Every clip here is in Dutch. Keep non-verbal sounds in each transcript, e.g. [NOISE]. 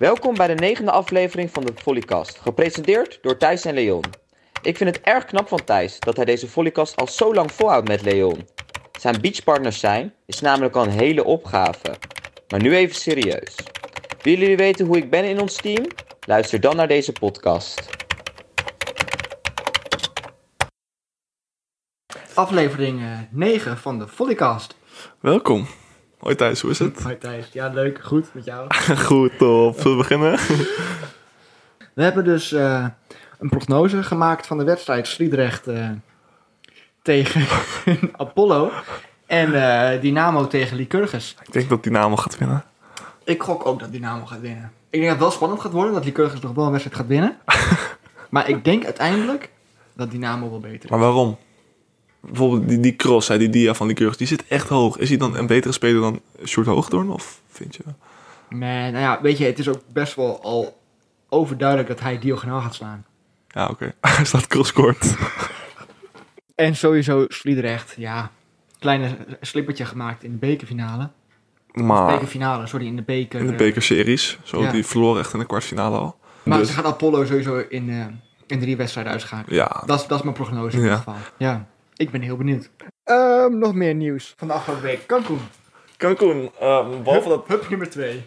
Welkom bij de negende aflevering van de Volleycast, gepresenteerd door Thijs en Leon. Ik vind het erg knap van Thijs dat hij deze Volleycast al zo lang volhoudt met Leon. Zijn beachpartners zijn is namelijk al een hele opgave. Maar nu even serieus. Willen jullie weten hoe ik ben in ons team? Luister dan naar deze podcast. Aflevering eh, 9 van de Volleycast. Welkom. Hoi Thijs, hoe is het? Hoi Thijs. Ja, leuk. Goed met jou. [LAUGHS] Goed, top. Zullen we beginnen? [LAUGHS] We hebben dus eh, een prognose gemaakt van de wedstrijd Sliedrecht eh, tegen [LAUGHS] Apollo. En eh, Dynamo tegen Lycurgus. Ik denk dat Dynamo gaat winnen. Ik gok ook dat Dynamo gaat winnen. Ik denk dat het wel spannend gaat worden, dat Lycurgus nog wel een wedstrijd gaat winnen. maar ik denk uiteindelijk dat Dynamo wel beter is. Maar waarom? Bijvoorbeeld die, die cross, hè, die dia van Lycurgus, die zit echt hoog. Is hij dan een betere speler dan Sjoerd Hoogdoorn? Of vind je? Nee, nou ja, weet je, het is ook best wel al overduidelijk dat hij diagonaal gaat slaan. Ja, oké. [LAUGHS] Hij staat crosscourt. [LAUGHS] En sowieso Sliedrecht, ja. Kleine slippertje gemaakt in de bekerfinale. Maar Bekerfinale, sorry, in de beker. in de eh, bekerseries, zo, Ja. die verloren echt in de kwartfinale al. Maar Dus- ze gaat Apollo sowieso in, eh, in drie wedstrijden uitschakelen. Ja, Dat is, dat is mijn prognose in Ja. ieder geval. Ja, ik ben heel benieuwd. Ehm, nog meer nieuws van de afgelopen week. Cancun. Cancun, ehm, behalve dat, Hup nummer twee.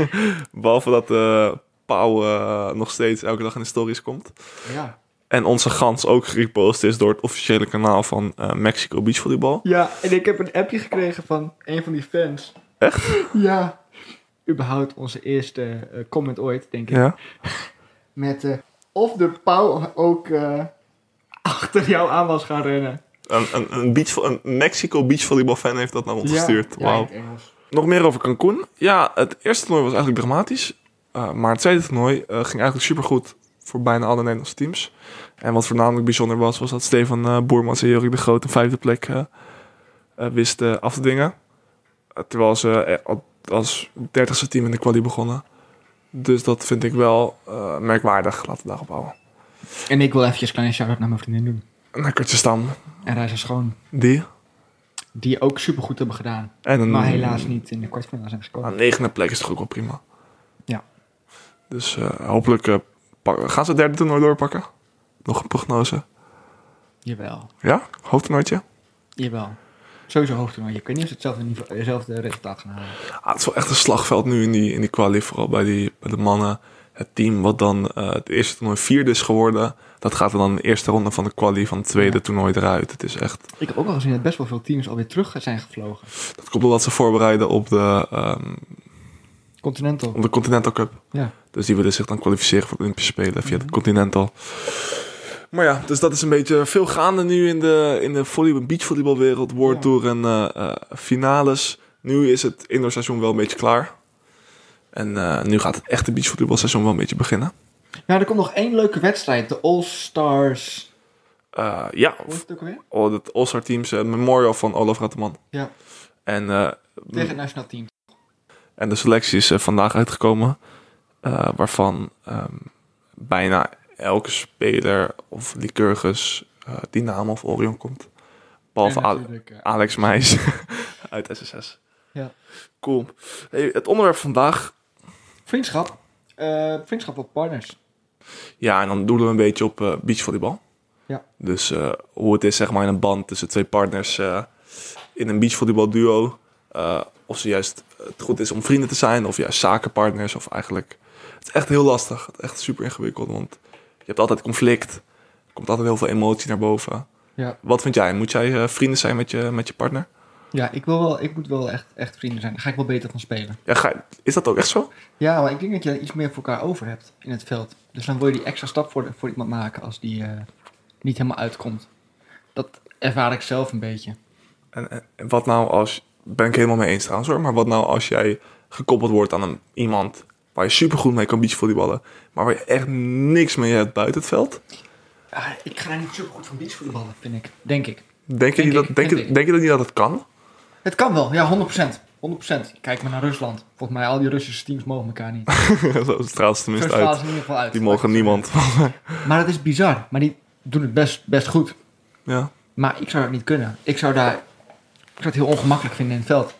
[LAUGHS] behalve dat eh Pauw eh, nog steeds elke dag in de stories komt. Ja. En onze gans ook gerepost is door het officiële kanaal van eh, Mexico Beach Volleybal. ja, en ik heb een appje gekregen van een van die fans. Echt? [LAUGHS] Ja. Überhaupt onze eerste eh, comment ooit, denk ik. Ja. Met eh, of de pauw ook eh, achter jou aan was gaan rennen. Een, een, een, beach, een Mexico beachvolleybal fan heeft dat naar ons gestuurd. Engels. Nog meer over Cancun. Ja, het eerste toernooi was eigenlijk dramatisch. Uh, maar het tweede toernooi uh, ging eigenlijk supergoed voor bijna alle Nederlandse teams. En wat voornamelijk bijzonder was, was dat Stefan uh, Boermans en Jorik de Groot een vijfde plek uh, wisten af te dingen. terwijl ze als dertigste team in de quali begonnen. Dus dat vind ik wel uh, merkwaardig. Laten we daarop houden. En ik wil eventjes een kleine shout-out naar mijn vriendin doen. Naar Kurtje Stam. En Reisa Schoon. Die? Die ook supergoed hebben gedaan. En maar helaas niet in de kwartfinale zijn gekomen. Een negende plek is toch ook wel prima. Ja. Dus uh, hopelijk uh, gaan ze het derde toernooi doorpakken. Nog een prognose. Jawel. Ja? Hoofdtoernooitje? Jawel. Sowieso hoofdtoernooi. Je kunt niet hetzelfde, niveau, hetzelfde resultaat gaan halen. Ah, het is wel echt een slagveld nu in die, in die quali. Vooral bij, die, bij de mannen. Het team wat dan uh, het eerste toernooi vierde is geworden. Dat gaat er dan de eerste ronde van de quali van het tweede ja. toernooi eruit. Het is echt... Ik heb ook al gezien dat best wel veel teams alweer terug zijn gevlogen. Dat komt omdat ze voorbereiden op de... Um, Continental. Op de Continental Cup. Ja. Dus die willen zich dan kwalificeren voor de Olympische Spelen via mm -hmm. de Continental. Maar ja, dus dat is een beetje veel gaande nu in de, in de volley- beachvolleybalwereld. World ja. Tour en uh, uh, finales. Nu is het indoorseizoen wel een beetje klaar. En uh, nu gaat het echte beachvolleybalseizoen wel een beetje beginnen. Ja, er komt nog één leuke wedstrijd. De All-Stars... Uh, ja. Hoe heet het ook alweer? Oh, het All-Star Teams uh, Memorial van Olaf Ratteman. Ja. En, uh, Tegen het nationaal team. En de selectie is vandaag uitgekomen. eh, waarvan um, bijna elke speler of Lycurgus, uh, Dynamo of Orion komt. Behalve Ale Alex Meijs [LAUGHS] uit SSS. Ja. Cool. Hey, het onderwerp vandaag. Vriendschap. Uh, vriendschap op partners. Ja, en dan doelen we een beetje op uh, beachvolleybal. Ja. Dus uh, hoe het is zeg maar in een band tussen twee partners in een beachvolleybal duo. of ze juist het goed is om vrienden te zijn of juist zakenpartners of eigenlijk... Het is echt heel lastig. Het is echt super ingewikkeld, want je hebt altijd conflict. Er komt altijd heel veel emotie naar boven. Ja. Wat vind jij? Moet jij vrienden zijn met je, met je partner? Ja, ik, wil wel, ik moet wel echt, echt vrienden zijn. Daar ga ik wel beter van spelen. Ja, ga, is dat ook echt zo? Ja, maar ik denk dat je iets meer voor elkaar over hebt in het veld. Dus dan wil je die extra stap voor, voor iemand maken als die uh, niet helemaal uitkomt. Dat ervaar ik zelf een beetje. En, en wat nou als... Ben ik helemaal mee eens trouwens hoor. Maar wat nou als jij gekoppeld wordt aan een, iemand waar je supergoed mee kan beachvolleyballen, maar waar je echt niks mee hebt buiten het veld? Ja, ik ga niet supergoed van beachvolleyballen, vind ik. Denk ik. Denk je, dat, denk, je, denk je dat niet dat het kan? Het kan wel, ja, 100%. 100%. Kijk maar naar Rusland. Volgens mij, al die Russische teams mogen elkaar niet. [LAUGHS] Zo straalt ze tenminste uit. ze in ieder geval uit. Die mogen niemand. [LAUGHS] Maar dat is bizar. Maar die doen het best, best goed. ja. Maar ik zou dat niet kunnen. Ik zou daar... Ik zou het heel ongemakkelijk vinden in het veld.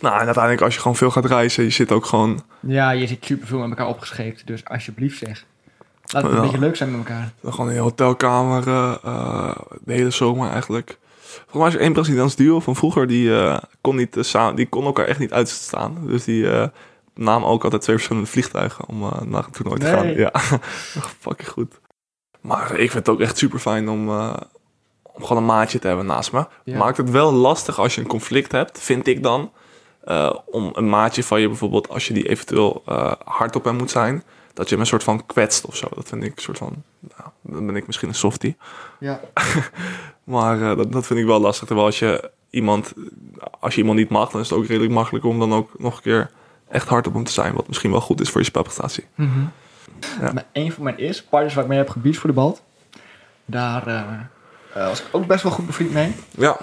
Nou, en uiteindelijk als je gewoon veel gaat reizen, je zit ook gewoon Ja, je zit superveel met elkaar opgescheept. Dus alsjeblieft zeg. Laat het een Ja. beetje leuk zijn met elkaar. gewoon in je hotelkamer eh, eh, de hele zomer eigenlijk. Volgens mij is er één Braziliaans duo van vroeger, die, eh, kon, niet, eh, samen, die kon elkaar echt niet uitstaan. Dus die eh namen ook altijd twee verschillende vliegtuigen om naar het toernooi te gaan. Ja, [LAUGHS] fucking goed. Maar ik vind het ook echt super fijn om, om gewoon een maatje te hebben naast me. Ja. Maakt het wel lastig als je een conflict hebt, vind ik dan. om een maatje van je bijvoorbeeld, als je die eventueel hard op hem moet zijn, dat je hem een soort van kwetst of zo. Dat vind ik een soort van, nou, dan ben ik misschien een softie. Ja. [LAUGHS] Maar eh, dat, dat vind ik wel lastig. Terwijl als je iemand, als je iemand niet mag, dan is het ook redelijk makkelijk om dan ook nog een keer echt hard op hem te zijn. Wat misschien wel goed is voor je spelprestatie. Ja. Maar een van mijn eerste partners waar ik mee heb gebeachvolleybald, daar eh, eh, was ik ook best wel goed bevriend mee. Ja,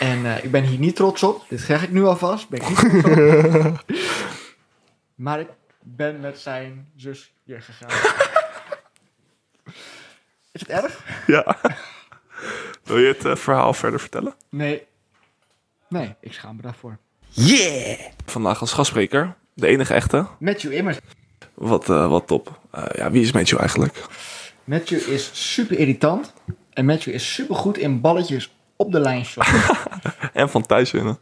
En ik ben hier niet trots op. Dit zeg ik nu alvast. Ben ik niet trots op. [LAUGHS] maar ik ben met zijn zus hier gegaan. [LAUGHS] Is het erg? ja. [LAUGHS] Wil je het eh, verhaal verder vertellen? Nee. Nee, ik schaam me daarvoor. Vandaag als gastspreker, de enige echte. Matthew Immers. Wat, eh, wat top. Eh, ja, wie is Matthew eigenlijk? Matthew is super irritant. En Matthew is super goed in balletjes op de lijn shotten. [LAUGHS] En van thuis winnen.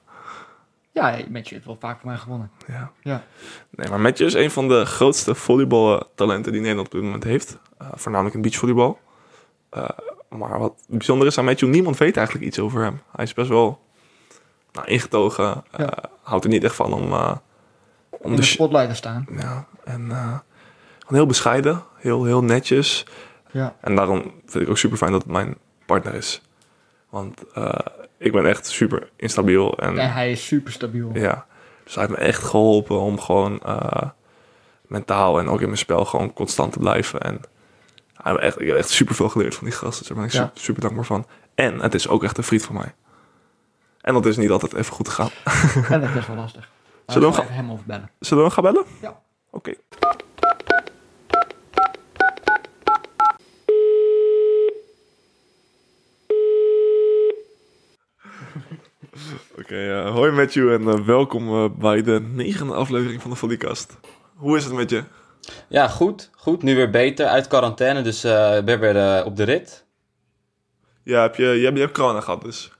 ja, Matthew heeft wel vaak voor mij gewonnen. Ja. Ja. Nee, maar Matthew is een van de grootste volleybaltalenten die Nederland op dit moment heeft. Eh, voornamelijk in beachvolleybal. Maar wat bijzonder is aan Matthew, niemand weet eigenlijk iets over hem. Hij is best wel nou, ingetogen. eh. Houdt er niet echt van om, eh, om In de... de spotlight te staan. Ja, en eh, heel bescheiden. Heel, heel netjes. Ja. En daarom vind ik ook super fijn dat het mijn partner is. Want ik ben echt super instabiel. En En hij is super stabiel. ja, dus hij heeft me echt geholpen om gewoon mentaal en ook in mijn spel gewoon constant te blijven. En hij heeft echt, ik heb echt super veel geleerd van die gasten. Daar ben ik Ja. super, super dankbaar van. En het is ook echt een vriend van mij. En dat is niet altijd even goed gegaan. En [LAUGHS] dat is best wel lastig. Maar [LAUGHS] Zullen ik we ga even hem overbellen. Zullen we hem gaan bellen? Ja. Oké. [LAUGHS] Oké, eh, hoi Matthew en eh, welkom eh, bij de negende aflevering van de Volleycast. Hoe is het met je? Ja, goed. Goed. Nu weer beter. Uit quarantaine, dus eh ben weer eh, op de rit. Ja, heb je, je, hebt, je hebt corona gehad dus.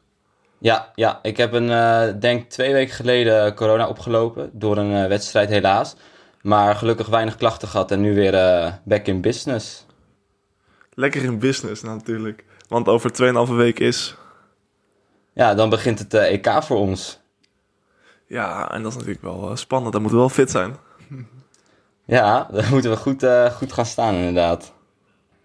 Ja, ja, ik heb een, eh, denk twee weken geleden corona opgelopen. Door een wedstrijd helaas. Maar gelukkig weinig klachten gehad en nu weer back in business. Lekker in business natuurlijk. Want over 2,5 weken is... Ja, dan begint het EK voor ons. Ja, en dat is natuurlijk wel spannend. Dat moet wel fit zijn. Ja, [LAUGHS] dan moeten we goed, eh, goed gaan staan inderdaad.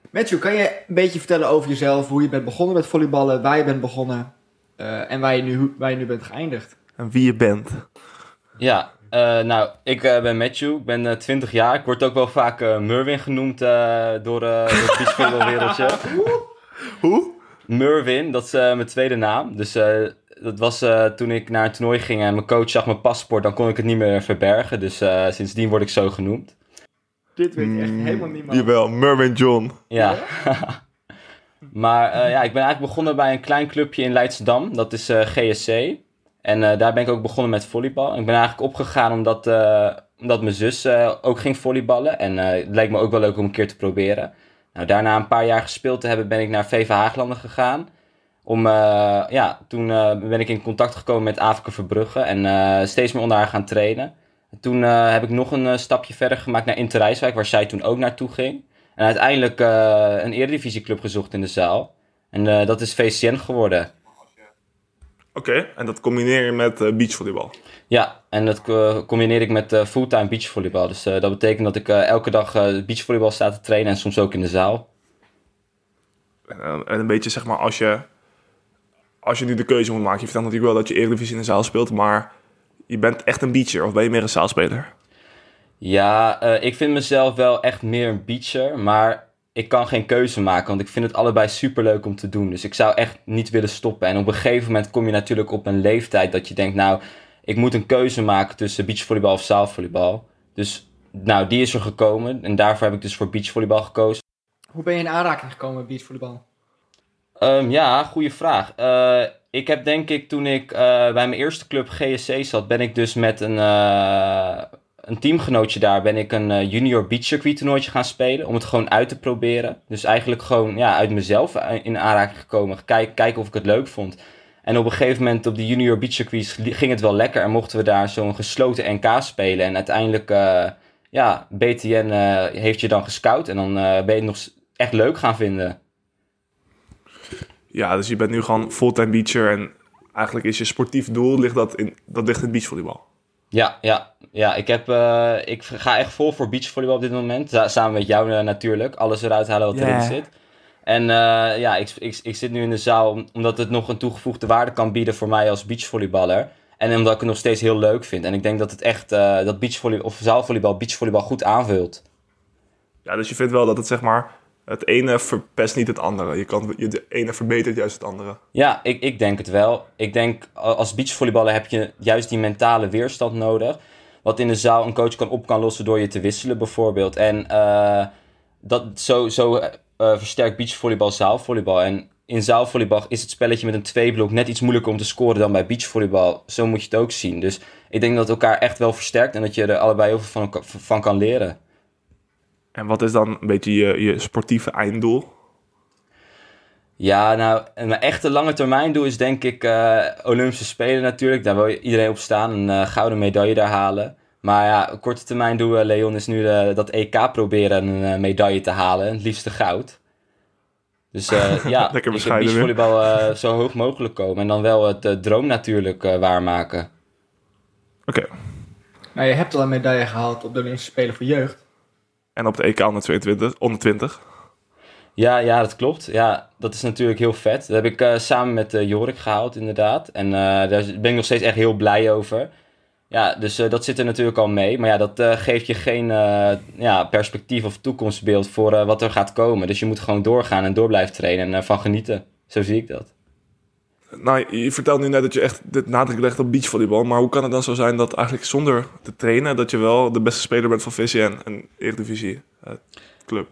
Matthew, kan je een beetje vertellen over jezelf? Hoe je bent begonnen met volleyballen, waar je bent begonnen eh, en waar je, nu, waar je nu bent geëindigd? En wie je bent. Ja, eh, nou, ik eh, ben Matthew, ik ben eh 20 jaar. Ik word ook wel vaak eh Merwin genoemd eh, door, eh het beachvolleybalwereldje. [LAUGHS] Hoe? Merwin, dat is eh, mijn tweede naam. Dus eh, dat was eh, toen ik naar een toernooi ging en mijn coach zag mijn paspoort, dan kon ik het niet meer verbergen. Dus eh, sindsdien word ik zo genoemd. Dit weet echt Mm, helemaal niemand. Jawel, Merwin John. Ja. [LAUGHS] maar eh, ja, ik ben eigenlijk begonnen bij een klein clubje in Leidschendam. Dat is eh, GSC. En eh, daar ben ik ook begonnen met volleybal. Ik ben eigenlijk opgegaan omdat, eh, omdat mijn zus eh, ook ging volleyballen. En eh, het leek me ook wel leuk om een keer te proberen. Nou, daarna een paar jaar gespeeld te hebben, ben ik naar VV Haaglanden gegaan. Om, eh, ja, toen eh, ben ik in contact gekomen met Afrika Verbrugge en eh, steeds meer onder haar gaan trainen. Toen eh, heb ik nog een eh, stapje verder gemaakt naar Interrijswijk, waar zij toen ook naartoe ging. En uiteindelijk eh, een eredivisieclub gezocht in de zaal. En dat is VCN geworden. Oké, en dat combineer je met beachvolleybal. Ja, en dat combineer ik met fulltime beachvolleybal. Dus dat betekent dat ik elke dag beachvolleybal sta te trainen en soms ook in de zaal. En, en een beetje zeg maar als je, als je nu de keuze moet maken. Je vertelt natuurlijk wel dat je Eredivisie in de zaal speelt, maar je bent echt een beacher of ben je meer een zaalspeler? Ja, eh, ik vind mezelf wel echt meer een beacher, maar ik kan geen keuze maken, want ik vind het allebei superleuk om te doen. Dus ik zou echt niet willen stoppen. En op een gegeven moment kom je natuurlijk op een leeftijd dat je denkt, nou, ik moet een keuze maken tussen beachvolleybal of zaalvolleybal. Dus, nou, die is er gekomen en daarvoor heb ik dus voor beachvolleybal gekozen. Hoe ben je in aanraking gekomen met beachvolleybal? Ehm, ja, goede vraag. Eh, ik heb denk ik toen ik eh, bij mijn eerste club GSC zat, ben ik dus met een, eh, een teamgenootje daar, ben ik een eh, junior beach circuit toernooitje gaan spelen. Om het gewoon uit te proberen. Dus eigenlijk gewoon ja, uit mezelf in aanraking gekomen. Kijk, kijken of ik het leuk vond. En op een gegeven moment op de junior beach ging het wel lekker. En mochten we daar zo'n gesloten NK spelen. En uiteindelijk, ja, BTN heeft je dan gescout. En dan ben je het nog echt leuk gaan vinden. Ja, dus je bent nu gewoon fulltime beacher en eigenlijk is je sportief doel, ligt dat, in, dat ligt in beachvolleybal. Ja, ja, ja. Ik, heb, eh, ik ga echt vol voor beachvolleybal op dit moment. Sa- samen met jou eh, natuurlijk. Alles eruit halen wat erin zit. En eh, ja, ik, ik, ik zit nu in de zaal om- omdat het nog een toegevoegde waarde kan bieden voor mij als beachvolleyballer. En omdat ik het nog steeds heel leuk vind. En ik denk dat het echt, eh, dat beachvolleybal, of zaalvolleybal, beachvolleybal goed aanvult. Ja, dus je vindt wel dat het zeg maar, het ene verpest niet het andere. Je kan, de ene verbetert juist het andere. Ja, ik, ik denk het wel. Ik denk als beachvolleyballer heb je juist die mentale weerstand nodig. Wat in de zaal een coach kan op kan lossen door je te wisselen bijvoorbeeld. En eh, dat, zo, zo eh, eh, versterkt beachvolleybal zaalvolleybal. En in zaalvolleybal is het spelletje met een tweeblok net iets moeilijker om te scoren dan bij beachvolleybal. Zo moet je het ook zien. Dus ik denk dat het elkaar echt wel versterkt en dat je er allebei heel veel van, van kan leren. En wat is dan een beetje je, je sportieve einddoel? Ja, nou, mijn echte lange termijn doel is denk ik eh, Olympische Spelen natuurlijk. Daar wil iedereen op staan, een eh, gouden medaille daar halen. Maar ja, korte termijn doel, Leon, is nu eh, dat EK proberen een medaille te halen. Het liefste goud. Dus eh, [LAUGHS] ja, Lekker ik wil eh, zo hoog mogelijk komen. En dan wel het droom natuurlijk eh, waarmaken. Oké. Nou, je hebt al een medaille gehaald op de Olympische Spelen voor jeugd. En op de EK onder 22, onder 20. Ja, ja, dat klopt. Ja, dat is natuurlijk heel vet. Dat heb ik eh, samen met eh, Jorik gehaald, inderdaad. En eh, daar ben ik nog steeds echt heel blij over. Ja, dus dat zit er natuurlijk al mee. Maar ja, dat geeft je geen ja, perspectief of toekomstbeeld voor wat er gaat komen. Dus je moet gewoon doorgaan en door blijven trainen en ervan genieten. Zo zie ik dat. Nou, je vertelt nu net dat je echt de nadruk legt op beachvolleybal. Maar hoe kan het dan zo zijn dat eigenlijk zonder te trainen... dat je wel de beste speler bent van VCN, een Eredivisie eh, club?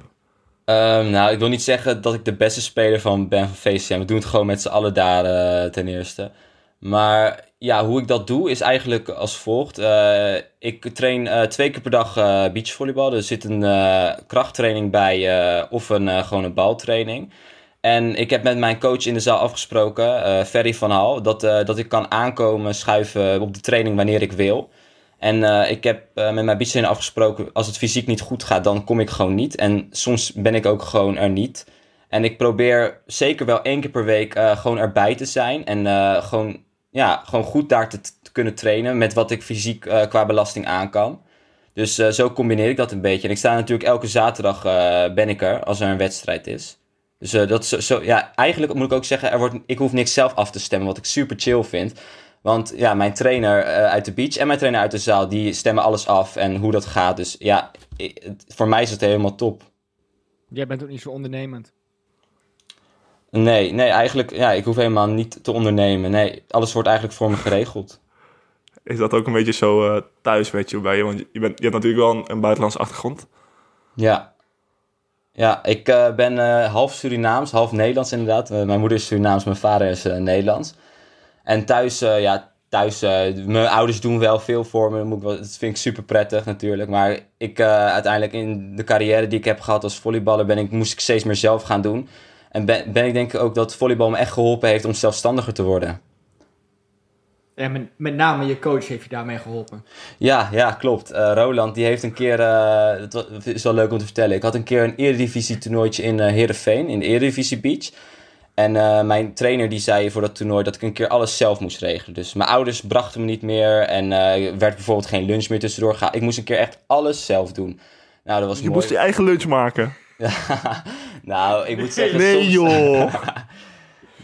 Ehm, nou, ik wil niet zeggen dat ik de beste speler van ben van VCM. We doen het gewoon met z'n allen daar eh, ten eerste. Maar ja, hoe ik dat doe is eigenlijk als volgt. Eh, ik train twee keer per dag eh beachvolleybal. Er zit een krachttraining bij of een, gewoon een baltraining. En ik heb met mijn coach in de zaal afgesproken, eh Ferry van Hal, dat, eh, dat ik kan aankomen, schuiven op de training wanneer ik wil. En eh, ik heb met mijn beachtrainer afgesproken, als het fysiek niet goed gaat, dan kom ik gewoon niet. En soms ben ik ook gewoon er niet. En ik probeer zeker wel één keer per week gewoon erbij te zijn. En gewoon, ja, gewoon goed daar te, kunnen trainen met wat ik fysiek qua belasting aan kan. Dus zo combineer ik dat een beetje. En ik sta natuurlijk elke zaterdag ben ik er als er een wedstrijd is. Dus eh, dat zo, zo, ja, eigenlijk moet ik ook zeggen, er wordt, ik hoef niks zelf af te stemmen, wat ik super chill vind. Want ja, mijn trainer eh, uit de beach en mijn trainer uit de zaal, die stemmen alles af en hoe dat gaat. Dus ja, ik- het- voor mij is het helemaal top. Jij bent ook niet zo ondernemend. Nee, nee, eigenlijk, ja, ik hoef helemaal niet te ondernemen. Nee, alles wordt eigenlijk voor me geregeld. Is dat ook een beetje zo eh, thuis, weet je, bij je? Want je, bent, je hebt natuurlijk wel een, een buitenlandse achtergrond. Ja. Ja, ik eh, ben eh, half Surinaams, half Nederlands inderdaad. Eh, mijn moeder is Surinaams, mijn vader is Nederlands. En thuis, ja, thuis, mijn ouders doen wel veel voor me. Moet ik wel, dat vind ik super prettig natuurlijk. Maar ik, uiteindelijk in de carrière die ik heb gehad als volleyballer, ben ik, moest ik steeds meer zelf gaan doen. En ben, ben ik denk ook dat volleybal me echt geholpen heeft om zelfstandiger te worden. En met, met name je coach heeft je daarmee geholpen. Ja, ja, klopt. Eh, Roland, die heeft een keer, eh, het is wel leuk om te vertellen. Ik had een keer een Eredivisie toernooitje in eh Heerenveen, in de Eredivisie Beach. En eh, mijn trainer die zei voor dat toernooi dat ik een keer alles zelf moest regelen. Dus mijn ouders brachten me niet meer en werd bijvoorbeeld geen lunch meer tussendoor gehaald. Ik moest een keer echt alles zelf doen. Nou, dat was Je mooi. moest je eigen lunch maken. [LAUGHS] Nou, ik moet zeggen... Nee, soms- joh. [LAUGHS]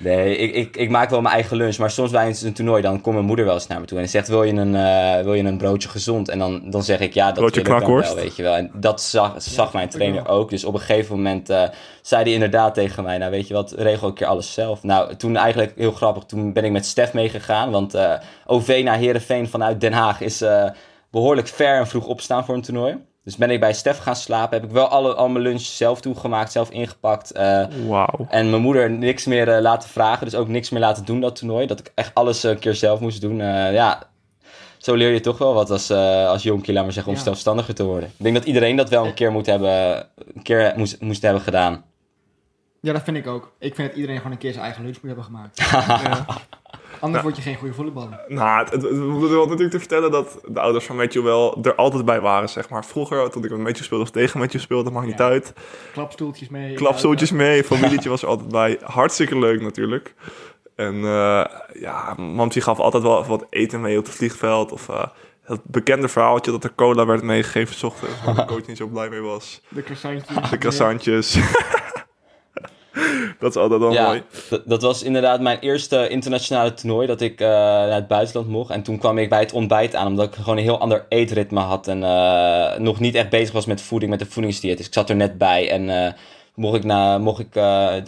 Nee, ik, ik, ik maak wel mijn eigen lunch. Maar soms bij een toernooi, dan komt mijn moeder wel eens naar me toe. En zegt, wil je een, eh, wil je een broodje gezond? En dan, dan zeg ik, ja, dat Broodje wil ik dan wel, weet je wel. En dat zag, zag mijn trainer ook. Dus op een gegeven moment eh, zei hij inderdaad tegen mij... Nou, weet je wat, regel een keer alles zelf. Nou, toen eigenlijk, heel grappig, toen ben ik met Stef meegegaan. Want eh, OV naar Heerenveen vanuit Den Haag is eh, behoorlijk ver en vroeg opstaan voor een toernooi. Dus ben ik bij Stef gaan slapen. Heb ik wel alle, al mijn lunch zelf toegemaakt, zelf ingepakt. eh, Wauw. en mijn moeder niks meer eh, laten vragen. Dus ook niks meer laten doen dat toernooi. Dat ik echt alles eh, een keer zelf moest doen. Eh, ja, zo leer je toch wel wat als, eh als jonkie, laat maar zeggen, om Ja. zelfstandiger te worden. Ik denk dat iedereen dat wel een keer moet hebben, een keer moest, moest hebben gedaan. Ja, dat vind ik ook. Ik vind dat iedereen gewoon een keer zijn eigen lunch moet hebben gemaakt. [LAUGHS] Anders word je geen goede volleyballer. Nou, het, wil natuurlijk te vertellen dat de ouders van Matthew wel er altijd bij waren, zeg maar. Vroeger, toen ik met Matthew speelde of tegen Matthew speelde, maakt niet uit. Klapstoeltjes mee. Klapstoeltjes mee, [LAUGHS] familietje was er altijd bij. Hartstikke leuk natuurlijk. En eh ja, Mamsie gaf altijd wel wat eten mee op het vliegveld. Of eh, het bekende verhaaltje dat er cola werd meegegeven 's ochtends, waar de coach niet zo blij mee was. De croissantjes. De croissantjes. [LAUGHS] [LAUGHS] dat is altijd wel ja, mooi. dat, was inderdaad mijn eerste internationale toernooi dat ik eh, naar het buitenland mocht. En toen kwam ik bij het ontbijt aan, omdat ik gewoon een heel ander eetritme had. En eh, nog niet echt bezig was met voeding, met de voedingsdieet. Dus ik zat er net bij en eh, mocht ik, na, mocht ik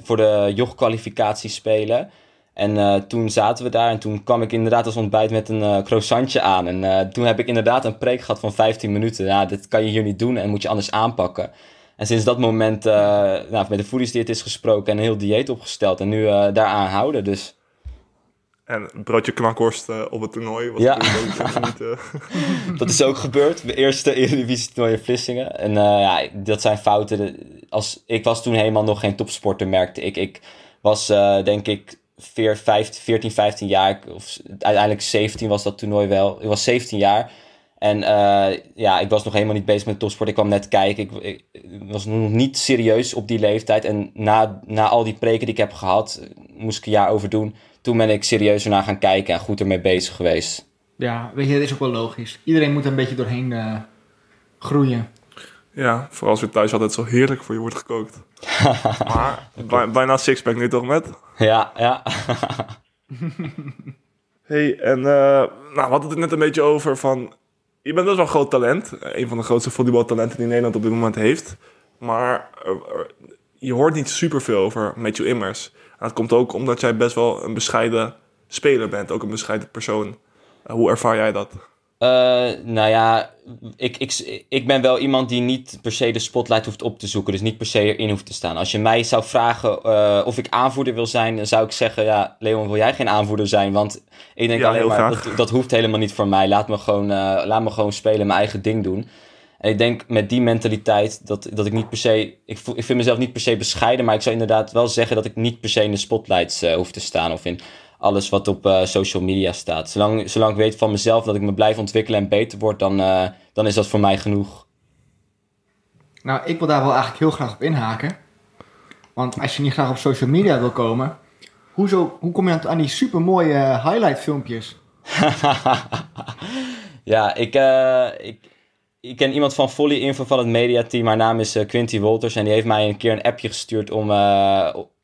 voor de joch-kwalificatie spelen. En toen zaten we daar en toen kwam ik inderdaad als ontbijt met een croissantje aan. En toen heb ik inderdaad een preek gehad van 15 minuten. Ja, dit kan je hier niet doen en moet je anders aanpakken. En sinds dat moment uh, nou, met de voedingsdieet is gesproken en een heel dieet opgesteld. En nu uh, daaraan houden, dus... En een broodje knakworst uh, op het toernooi was Ja. [LAUGHS] niet... uh, dat is ook gebeurd. Mijn eerste [LAUGHS] Eredivisie toernooi in Vlissingen. En uh, ja, dat zijn fouten. Als, ik was toen helemaal nog geen topsporter, merkte ik. Ik was denk ik 4, 15, 14, 15 jaar. Of uiteindelijk 17 was dat toernooi wel. Ik was 17 jaar. En uh, ja, ik was nog helemaal niet bezig met topsport. Ik kwam net kijken. Ik, ik, was nog niet serieus op die leeftijd. En na, na al die preken die ik heb gehad, moest ik een jaar over doen. Toen ben ik serieuzer naar gaan kijken en goed ermee bezig geweest. Ja, weet je, dat is ook wel logisch. Iedereen moet er een beetje doorheen uh, groeien. Ja, vooral als je thuis altijd zo heerlijk voor je wordt gekookt. [LAUGHS] maar bij, bijna sixpack nu toch met? Ja, ja. [LAUGHS] hey, en uh, nou, we hadden het net een beetje over van je bent best wel een groot talent. Een van de grootste volleybaltalenten die Nederland op dit moment heeft. Maar uh, je hoort niet superveel over Matthew Immers. Dat komt ook omdat jij best wel een bescheiden speler bent. Ook een bescheiden persoon. Hoe ervaar jij dat? Uh, nou ja, ik, ik, ik ben wel iemand die niet per se de spotlight hoeft op te zoeken. Dus niet per se erin hoeft te staan. Als je mij zou vragen uh, of ik aanvoerder wil zijn, dan zou ik zeggen: Ja, Leon, wil jij geen aanvoerder zijn? Want ik denk ja, alleen maar, dat, dat, hoeft helemaal niet voor mij. Laat me, gewoon, uh, laat me gewoon spelen, mijn eigen ding doen. En ik denk met die mentaliteit dat, dat ik niet per se. Ik, voel, ik vind mezelf niet per se bescheiden, maar ik zou inderdaad wel zeggen dat ik niet per se in de spotlights hoef te staan. Of in alles wat op uh, social media staat. Zolang, zolang ik weet van mezelf dat ik me blijf ontwikkelen en beter word, dan, uh, dan is dat voor mij genoeg. Nou, ik wil daar wel eigenlijk heel graag op inhaken. Want als je niet graag op social media wil komen, hoezo, hoe kom je aan die supermooie highlight filmpjes? [LAUGHS] ja, ik, ik, ik ken iemand van Volley Info van het mediateam. Haar naam is Quinty Wolters. En die heeft mij een keer een appje gestuurd om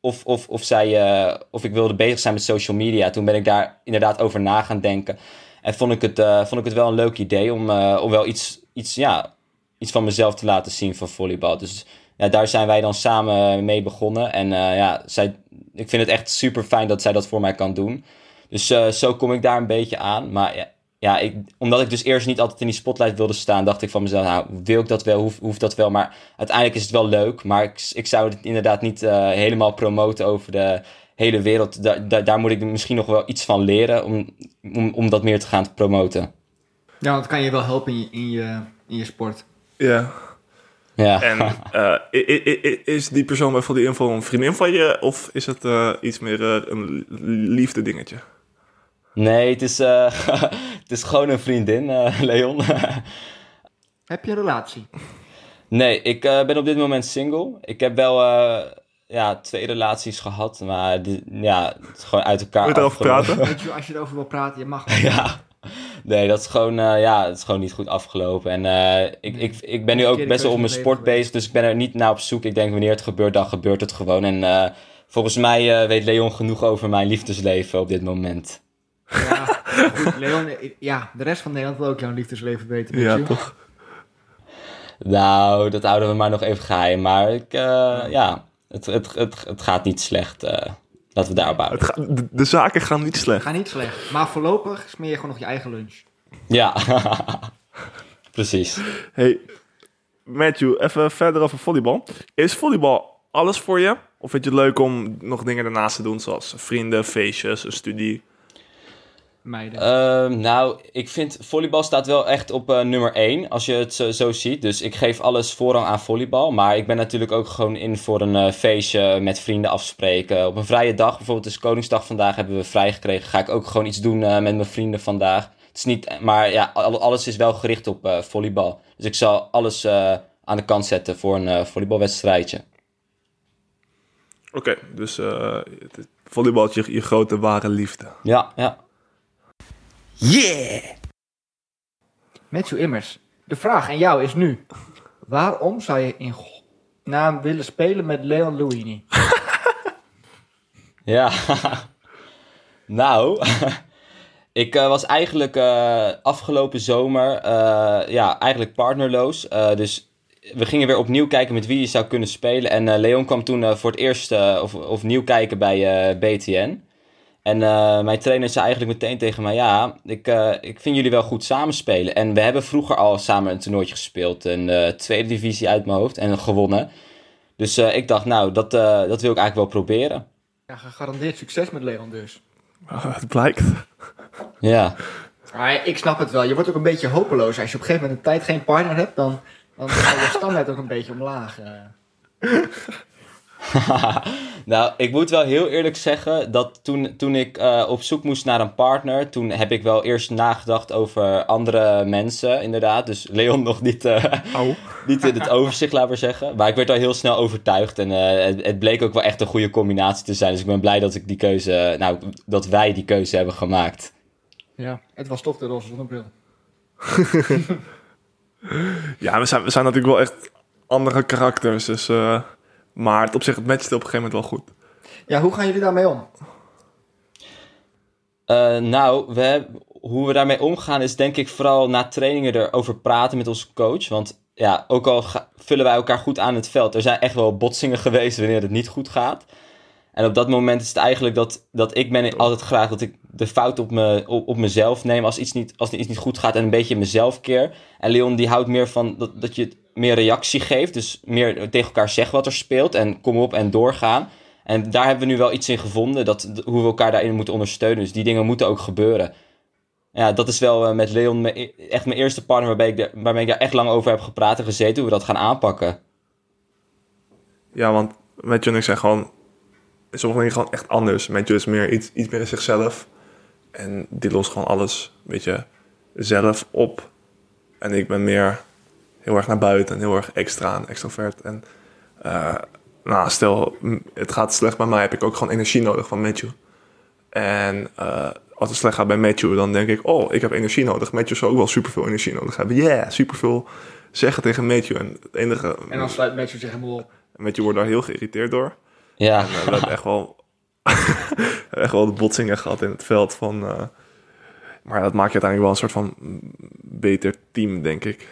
of, of, of, zij, uh, of ik wilde bezig zijn met social media. Toen ben ik daar inderdaad over na gaan denken. En vond ik het, uh, vond ik het wel een leuk idee om, uh, om wel iets, iets, ja, iets van mezelf te laten zien van volleybal. Dus ja, daar zijn wij dan samen mee begonnen. En ja, zij, ik vind het echt super fijn dat zij dat voor mij kan doen. Dus zo kom ik daar een beetje aan. Maar ja, ja ik, omdat ik dus eerst niet altijd in die spotlight wilde staan, dacht ik van mezelf, nou, wil ik dat wel, hoeft hoef dat wel. Maar uiteindelijk is het wel leuk. Maar ik, ik zou het inderdaad niet uh, helemaal promoten over de hele wereld. Da, da, daar moet ik misschien nog wel iets van leren om, om, om dat meer te gaan promoten. Ja, dat kan je wel helpen in je, in je, in je sport. Ja. Ja. En [LAUGHS] uh, is die persoon bij die info een vriendin van je? Of is het uh, iets meer uh, een liefde dingetje? Nee, het is, [LAUGHS] het is gewoon een vriendin, [LAUGHS] Leon. Heb je een relatie? Nee, ik ben op dit moment single. Ik heb wel ja, twee relaties gehad, maar die, ja, het is gewoon uit elkaar Moet je erover praten? Als je erover wil praten, je mag. [LAUGHS] ja. Nee, dat is gewoon, uh, ja, het is gewoon niet goed afgelopen. En uh, ik, ik, ik ben nu ook best wel op mijn sport bezig, dus ik ben er niet naar op zoek. Ik denk, wanneer het gebeurt, dan gebeurt het gewoon. En uh, volgens mij weet Leon genoeg over mijn liefdesleven op dit moment. Goed, Leon, ja, de rest van Nederland wil ook jouw liefdesleven weten. Ja, je? toch? Nou, dat houden we maar nog even geheim. Maar ik, ja, het, het, het, het gaat niet slecht. Laten we daarop houden. Ga, de, de, zaken gaan niet slecht. Gaan niet slecht. Maar voorlopig smeer je gewoon nog je eigen lunch. Ja, [LAUGHS] precies. Hey, Matthew, even verder over volleybal. Is volleybal alles voor je? Of vind je het leuk om nog dingen ernaast te doen, zoals vrienden, feestjes, een studie? Meiden. Ehm, nou, ik vind volleybal staat wel echt op eh, nummer 1 als je het zo, zo ziet. Dus ik geef alles voorrang aan volleybal. Maar ik ben natuurlijk ook gewoon in voor een eh, feestje met vrienden afspreken. Op een vrije dag, bijvoorbeeld is Koningsdag vandaag, hebben we vrij gekregen. Ga ik ook gewoon iets doen eh, met mijn vrienden vandaag. Het is niet, maar ja, al- alles is wel gericht op eh, volleybal. Dus ik zal alles eh, aan de kant zetten voor een eh, volleybalwedstrijdje. Oké, dus eh, het- het- volleybal is je, je grote ware liefde. Ja, ja. Yeah! Matthew Immers, de vraag aan jou is nu. Waarom zou je in naam willen spelen met Leon Luini? [LAUGHS] Ja, nou, [LAUGHS] ik eh, was eigenlijk eh, afgelopen zomer eh, ja, eigenlijk partnerloos. Dus we gingen weer opnieuw kijken met wie je zou kunnen spelen. En Leon kwam toen voor het eerst of, nieuw kijken bij BTN. En eh, mijn trainer zei eigenlijk meteen tegen mij: Ja, ik, eh, ik vind jullie wel goed samenspelen. En we hebben vroeger al samen een toernooitje gespeeld. Een eh, tweede divisie uit mijn hoofd en gewonnen. Dus eh, ik dacht, nou, dat, eh, dat wil ik eigenlijk wel proberen. Ja, gegarandeerd succes met Leon dus. het blijkt. Ja. Maar ik snap het wel. Je wordt ook een beetje hopeloos. Als je op een gegeven moment een tijd geen partner hebt, dan, dan gaat je standaard ook een beetje omlaag. [LAUGHS] nou, ik moet wel heel eerlijk zeggen dat toen, toen ik eh, op zoek moest naar een partner, toen heb ik wel eerst nagedacht over andere mensen, inderdaad. Dus Leon nog niet, eh, Au. [LAUGHS] [LAUGHS] niet in het overzicht, laten we zeggen. Maar ik werd al heel snel overtuigd en eh, het, het bleek ook wel echt een goede combinatie te zijn. Dus ik ben blij dat ik die keuze, nou, dat wij die keuze hebben gemaakt. Ja, het was toch de roze zonnebril. Ja, we zijn, we zijn natuurlijk wel echt andere karakters. Dus, eh, maar het op zich, het matchte op een gegeven moment wel goed. Ja, hoe gaan jullie daarmee om? Eh, nou, we, hoe we daarmee omgaan is denk ik vooral na trainingen erover praten met onze coach. Want ja, ook al ga- vullen wij elkaar goed aan het veld, er zijn echt wel botsingen geweest wanneer het niet goed gaat. En op dat moment is het eigenlijk dat, dat ik ben altijd graag dat ik de fout op, me, op, op mezelf neem als iets, niet, als iets niet goed gaat en een beetje mezelf keer. En Leon die houdt meer van dat, dat je het meer reactie geeft, dus meer tegen elkaar zeggen wat er speelt en kom op en doorgaan. En daar hebben we nu wel iets in gevonden, dat, hoe we elkaar daarin moeten ondersteunen. Dus die dingen moeten ook gebeuren. Ja, dat is wel eh, met Leon me- echt mijn eerste partner waarbij ik, daar- waarmee ik daar echt lang over heb gepraat en gezeten, hoe we dat gaan aanpakken. Ja, want en ik zijn gewoon... Sommige dingen gewoon echt anders. Matthew is meer iets, iets meer in zichzelf. En die lost gewoon alles een beetje zelf op. En ik ben meer heel erg naar buiten en heel erg extra en extrovert. En eh, nou, stel, het gaat slecht bij mij, heb ik ook gewoon energie nodig van Matthew. En eh, als het slecht gaat bij Matthew, dan denk ik, oh, ik heb energie nodig. Matthew zou ook wel superveel energie nodig hebben. Yeah, superveel zeggen tegen Matthew. En het enige, En dan sluit Matthew zich helemaal op. Matthew wordt daar heel geïrriteerd door. Ja, En, eh, we hebben echt wel, [LAUGHS] echt wel de botsingen gehad in het veld. Van, eh, maar dat maakt je uiteindelijk wel een soort van beter team, denk ik.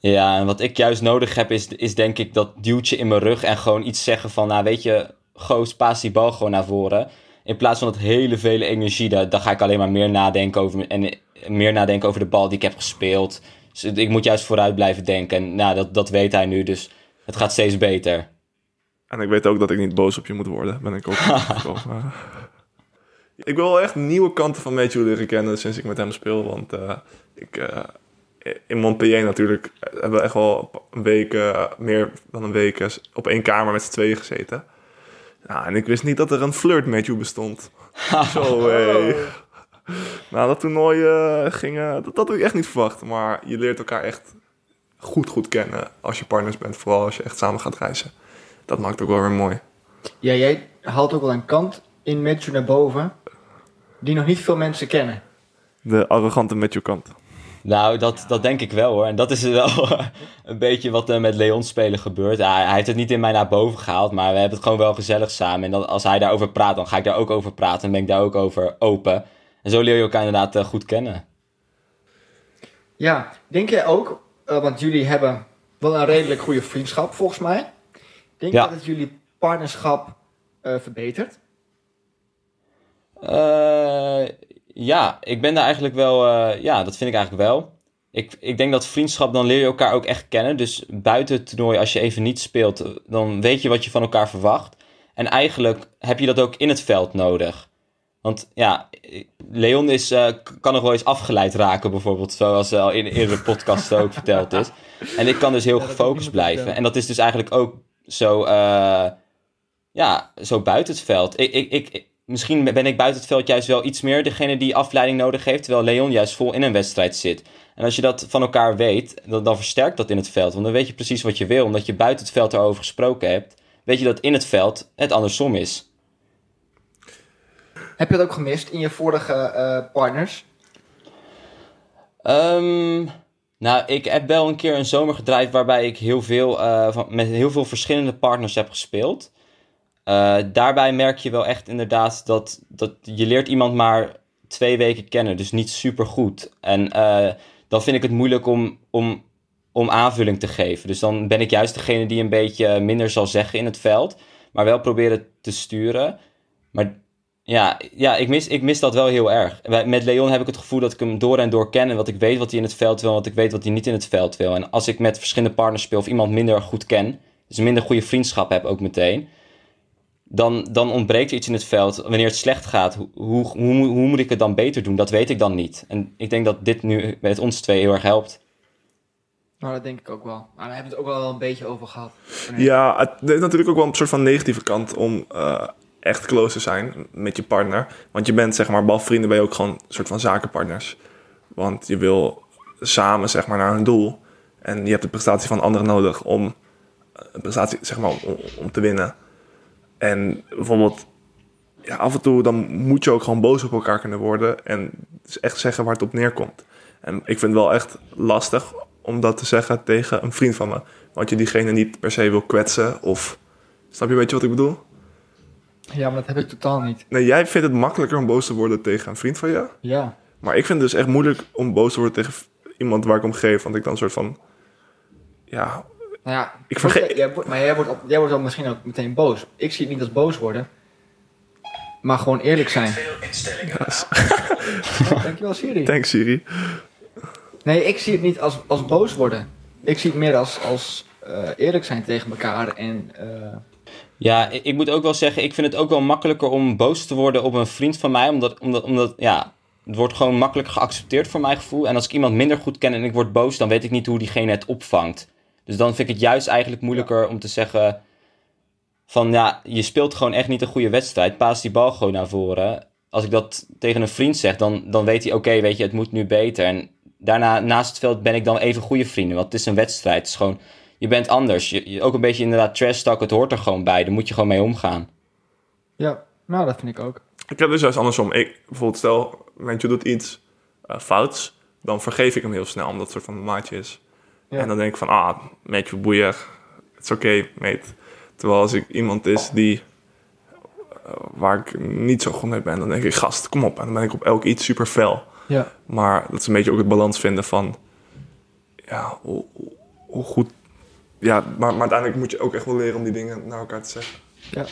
Ja, en wat ik juist nodig heb is, is denk ik dat duwtje in mijn rug en gewoon iets zeggen van, nou weet je, goos, paas die bal gewoon naar voren. In plaats van dat hele vele energie, daar, daar ga ik alleen maar meer nadenken over en meer nadenken over de bal die ik heb gespeeld. Dus ik moet juist vooruit blijven denken en nou, dat, dat weet hij nu, dus het gaat steeds beter. En ik weet ook dat ik niet boos op je moet worden. Ben ik ook. [LAUGHS] gekomen. ik wil wel echt nieuwe kanten van Matthew leren kennen sinds ik met hem speel. Want eh, ik, eh, in Montpellier natuurlijk hebben we echt wel een week, eh, meer dan een week, eh, op één kamer met z'n tweeën gezeten. Ja, en ik wist niet dat er een flirt Matthew bestond. [LAUGHS] Zo, hey. [LAUGHS] Nou, dat toernooi eh, ging, eh, dat, dat had ik echt niet verwacht. Maar je leert elkaar echt goed, goed kennen als je partners bent. Vooral als je echt samen gaat reizen. Dat maakt ook wel weer mooi. Ja, jij haalt ook wel een kant in Matthew naar boven die nog niet veel mensen kennen. De arrogante Matthew kant. Nou, dat, dat denk ik wel hoor. En dat is wel [LAUGHS] een beetje wat er met Leon spelen gebeurt. Hij, hij heeft het niet in mij naar boven gehaald, maar we hebben het gewoon wel gezellig samen. En als hij daarover praat, dan ga ik daar ook over praten. En ben ik daar ook over open. En zo leer je elkaar inderdaad eh, goed kennen. Ja, denk jij ook, eh, want jullie hebben wel een redelijk goede vriendschap volgens mij. Denk je Ja. dat het jullie partnerschap eh, verbetert? Eh, ja, ik ben daar eigenlijk wel... eh, ja, dat vind ik eigenlijk wel. ik, ik denk dat vriendschap, dan leer je elkaar ook echt kennen. Dus buiten het toernooi, als je even niet speelt, dan weet je wat je van elkaar verwacht. En eigenlijk heb je dat ook in het veld nodig. Want ja, Leon is, uh, kan nog wel eens afgeleid raken, bijvoorbeeld, zoals al in eerdere podcast ook verteld is. En ik kan dus heel gefocust blijven. En dat is dus eigenlijk ook zo, uh, ja, zo buiten het veld. Ik, ik, ik, misschien ben ik buiten het veld juist wel iets meer degene die afleiding nodig heeft, terwijl Leon juist vol in een wedstrijd zit. En als je dat van elkaar weet, dan, dan versterkt dat in het veld. Want dan weet je precies wat je wil, omdat je buiten het veld erover gesproken hebt. Weet je dat in het veld het andersom is. Heb je dat ook gemist in je vorige uh, partners? Um, nou, ik heb wel een keer een zomer gedraaid waarbij ik heel veel, uh, van, met heel veel verschillende partners heb gespeeld. Uh, daarbij merk je wel echt inderdaad dat, dat je leert iemand maar twee weken kennen, dus niet super goed. En dan vind ik het moeilijk om, om, om aanvulling te geven. Dus dan ben ik juist degene die een beetje minder zal zeggen in het veld, maar wel proberen te sturen. Maar ja, ja ik, mis, ik mis dat wel heel erg. Met Leon heb ik het gevoel dat ik hem door en door ken en wat ik weet wat hij in het veld wil en wat ik weet wat hij niet in het veld wil. En als ik met verschillende partners speel of iemand minder goed ken, dus een minder goede vriendschap heb ook meteen, dan, dan ontbreekt er iets in het veld. Wanneer het slecht gaat, hoe, hoe, hoe, hoe moet ik het dan beter doen? Dat weet ik dan niet. En ik denk dat dit nu met ons twee heel erg helpt. Nou, dat denk ik ook wel. Maar we hebben het ook wel een beetje over gehad. Ja, het is natuurlijk ook wel een soort van negatieve kant om uh, echt close te zijn met je partner. Want je bent, zeg maar, behalve vrienden ben je ook gewoon een soort van zakenpartners. Want je wil samen, zeg maar, naar een doel. En je hebt de prestatie van anderen nodig om een prestatie, zeg maar, om, om te winnen. En bijvoorbeeld, ja, af en toe dan moet je ook gewoon boos op elkaar kunnen worden. En dus echt zeggen waar het op neerkomt. En ik vind het wel echt lastig om dat te zeggen tegen een vriend van me. Want je diegene niet per se wil kwetsen of... Snap je een beetje wat ik bedoel? Ja, maar dat heb ik totaal niet. Nee, jij vindt het makkelijker om boos te worden tegen een vriend van je? Ja. Maar ik vind het dus echt moeilijk om boos te worden tegen iemand waar ik om geef. Want ik dan een soort van... Ja, nou ja, ik vergeet... Jij, maar jij wordt, jij wordt dan misschien ook meteen boos. Ik zie het niet als boos worden. Maar gewoon eerlijk zijn. Yes. Oh, [LAUGHS] dankjewel Siri. Thanks Siri. Nee, ik zie het niet als, als boos worden. Ik zie het meer als, als uh, eerlijk zijn tegen elkaar. En, uh... Ja, ik moet ook wel zeggen, ik vind het ook wel makkelijker om boos te worden op een vriend van mij. Omdat, omdat, omdat ja, het wordt gewoon makkelijk geaccepteerd voor mijn gevoel. En als ik iemand minder goed ken en ik word boos, dan weet ik niet hoe diegene het opvangt. Dus dan vind ik het juist eigenlijk moeilijker om te zeggen van ja, je speelt gewoon echt niet een goede wedstrijd. Paas die bal gewoon naar voren. Als ik dat tegen een vriend zeg, dan, dan weet hij oké, weet je, het moet nu beter. En daarna, naast het veld, ben ik dan even goede vrienden. Want het is een wedstrijd. Het is gewoon, je bent anders. Je, ook een beetje inderdaad trash talk, het hoort er gewoon bij. Daar moet je gewoon mee omgaan. Ja, nou dat vind ik ook. Ik heb dus juist andersom. Ik, bijvoorbeeld stel, Mentje doet iets uh, fouts, dan vergeef ik hem heel snel, omdat het soort van maatje is. Ja. En dan denk ik van, ah, Matthew Boeier, het is oké, okay, mate. Terwijl als ik iemand is die, uh, waar ik niet zo goed mee ben, dan denk ik, gast, kom op. En dan ben ik op elk iets super fel. Ja. Maar dat is een beetje ook het balans vinden van, ja, hoe, hoe goed... Ja, maar, maar uiteindelijk moet je ook echt wel leren om die dingen naar elkaar te zeggen. Ja.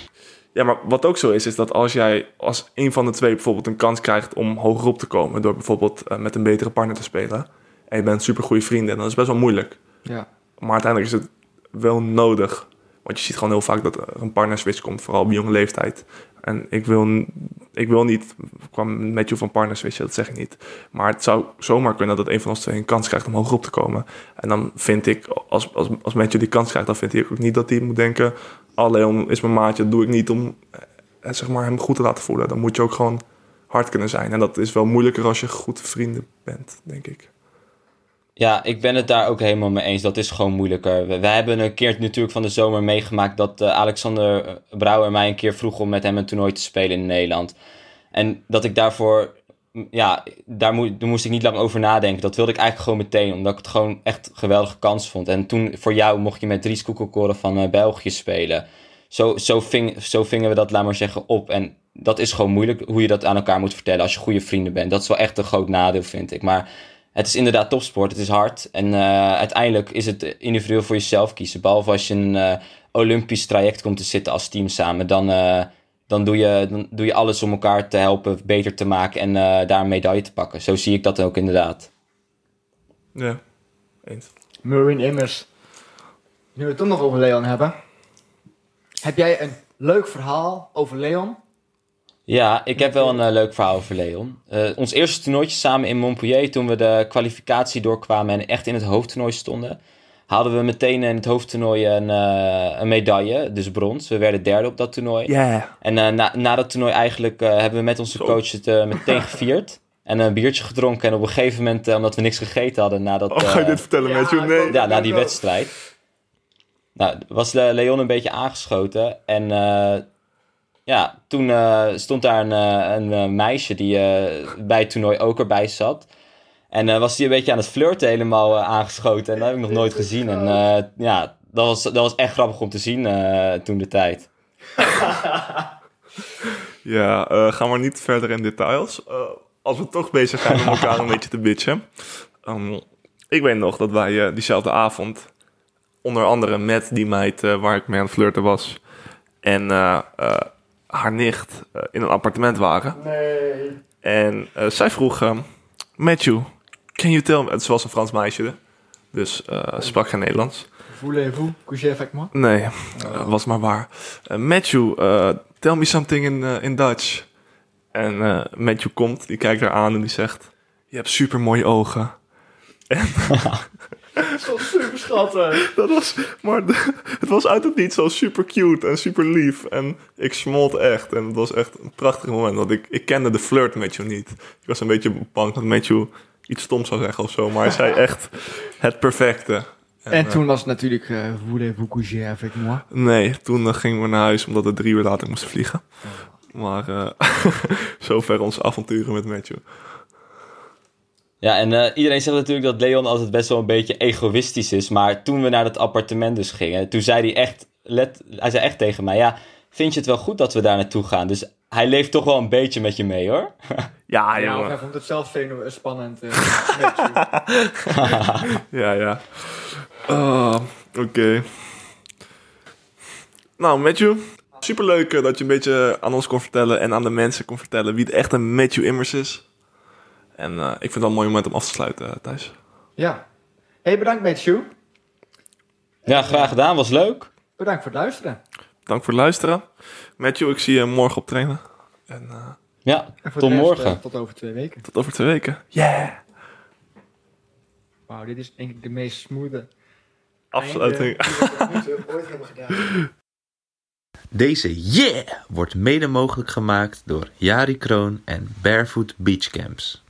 Ja, maar wat ook zo is, is dat als jij als een van de twee bijvoorbeeld een kans krijgt om hoger op te komen, door bijvoorbeeld uh, met een betere partner te spelen, en je bent super goede vrienden, en dat is best wel moeilijk. Ja. Maar uiteindelijk is het wel nodig. Want je ziet gewoon heel vaak dat er een partnerswitch komt, vooral op jonge leeftijd. En ik wil, ik wil niet, kwam met je van partnerswitchen, dat zeg ik niet. Maar het zou zomaar kunnen dat een van ons twee een kans krijgt om hoger op te komen. En dan vind ik, als, als, als Matthew die kans krijgt, dan vind ik ook niet dat hij moet denken... Oh, Leon is mijn maatje, dat doe ik niet om eh, zeg maar, hem goed te laten voelen. Dan moet je ook gewoon hard kunnen zijn. En dat is wel moeilijker als je goed vrienden bent, denk ik. Ja, ik ben het daar ook helemaal mee eens. Dat is gewoon moeilijker. We, hebben een keer natuurlijk van de zomer meegemaakt dat uh, Alexander Brouwer mij een keer vroeg om met hem een toernooi te spelen in Nederland. En dat ik daarvoor, ja, daar, mo daar moest ik niet lang over nadenken. Dat wilde ik eigenlijk gewoon meteen, omdat ik het gewoon echt een geweldige kans vond. En toen voor jou mocht je met Dries Koekelkoren van uh, België spelen. Zo, zo, zo vingen we dat, laat maar zeggen, op. En dat is gewoon moeilijk hoe je dat aan elkaar moet vertellen als je goede vrienden bent. Dat is wel echt een groot nadeel, vind ik. Maar het is inderdaad topsport, het is hard. En uh, uiteindelijk is het individueel voor jezelf kiezen. Behalve als je een uh, Olympisch traject komt te zitten als team samen. Dan, uh, dan, doe je, dan doe je alles om elkaar te helpen beter te maken en daar een medaille te pakken. Zo zie ik dat ook inderdaad. Ja, eens. Marine Immers. Nu we het toch nog over Leon hebben. Heb jij een leuk verhaal over Leon? Ja, ik heb wel een eh, leuk verhaal over Leon. Eh, ons eerste toernooitje samen in Montpellier, toen we de kwalificatie doorkwamen en echt in het hoofdtoernooi stonden, haalden we meteen in het hoofdtoernooi een, eh, een medaille, dus brons. We werden derde op dat toernooi. Ja. En eh, na, na dat toernooi eigenlijk eh, hebben we met onze Zo. coach het meteen gevierd. En een biertje gedronken. En op een gegeven moment, omdat we niks gegeten hadden nadat... Oh, ga je dit vertellen, ja, Matthew? ik Nee. ja, na die wedstrijd. Nou, was Le- Leon een beetje aangeschoten. En eh, ja, toen eh, stond daar een, eh, eh, meisje die bij het toernooi ook erbij zat. En was die een beetje aan het flirten helemaal aangeschoten. En dat heb ik nog nooit gezien. En ja, dat was, dat was echt grappig om te zien toen de tijd. [LAUGHS] Ja, gaan we niet verder in details. Als we toch bezig zijn om elkaar een beetje te bitchen. Ehm, ik weet nog dat wij diezelfde avond, onder andere met die meid waar ik mee aan het flirten was, en haar nicht eh, in een appartement waren. Nee. En eh, zij vroeg, ehm, Matthew, can you tell me... Het was een Frans meisje, dus eh, sprak geen Nederlands. Voulez-vous coucher avec moi? Nee, eh, was maar waar. Eh, Matthew, tell me something in, in Dutch. En Matthew komt, die kijkt haar aan en die zegt... Je hebt [LAUGHS] super mooie ogen. Is schattig. [LAUGHS] Dat was, maar het was uit het niet zo super cute en super lief. En ik smolt echt. En het was echt een prachtig moment. Want ik, ik kende de flirt Matthew niet. Ik was een beetje bang dat Matthew iets stoms zou zeggen of zo. Maar hij zei [LAUGHS] echt het perfecte. En eh, toen was het natuurlijk uh, Voulez-vous coucher avec moi? Nee, toen eh, gingen we naar huis omdat we drie uur later moesten vliegen. Maar eh [LAUGHS] zover onze avonturen met Matthew. Ja, en eh, iedereen zegt natuurlijk dat Leon altijd best wel een beetje egoïstisch is. Maar toen we naar dat appartement dus gingen, toen zei hij echt, let, hij zei echt tegen mij, ja, vind je het wel goed dat we daar naartoe gaan? Dus hij leeft toch wel een beetje met je mee, hoor. [LAUGHS] Ja, Ja, hij vond het zelf spannend. eh. [LAUGHS] Ja, ja. Ah, Oké. Nou, Matthew. Superleuk eh, dat je een beetje aan ons kon vertellen en aan de mensen kon vertellen wie het echt een Matthew Immers is. En eh, ik vind het wel een mooi moment om af te sluiten, eh, Thijs. ja. hey, bedankt Matthew. Ja, graag gedaan, was leuk. Bedankt voor het luisteren. Dank voor het luisteren. Matthew, ik zie je morgen op trainen. En eh, Ja, En tot rest, morgen. tot over twee weken. tot over twee weken. Yeah! Wauw, dit is denk ik de meest smoothe Afsluiting. die we [LAUGHS] ooit hebben gedaan. Deze Yeah wordt mede mogelijk gemaakt door Jari Kroon en Barefoot Beach Camps.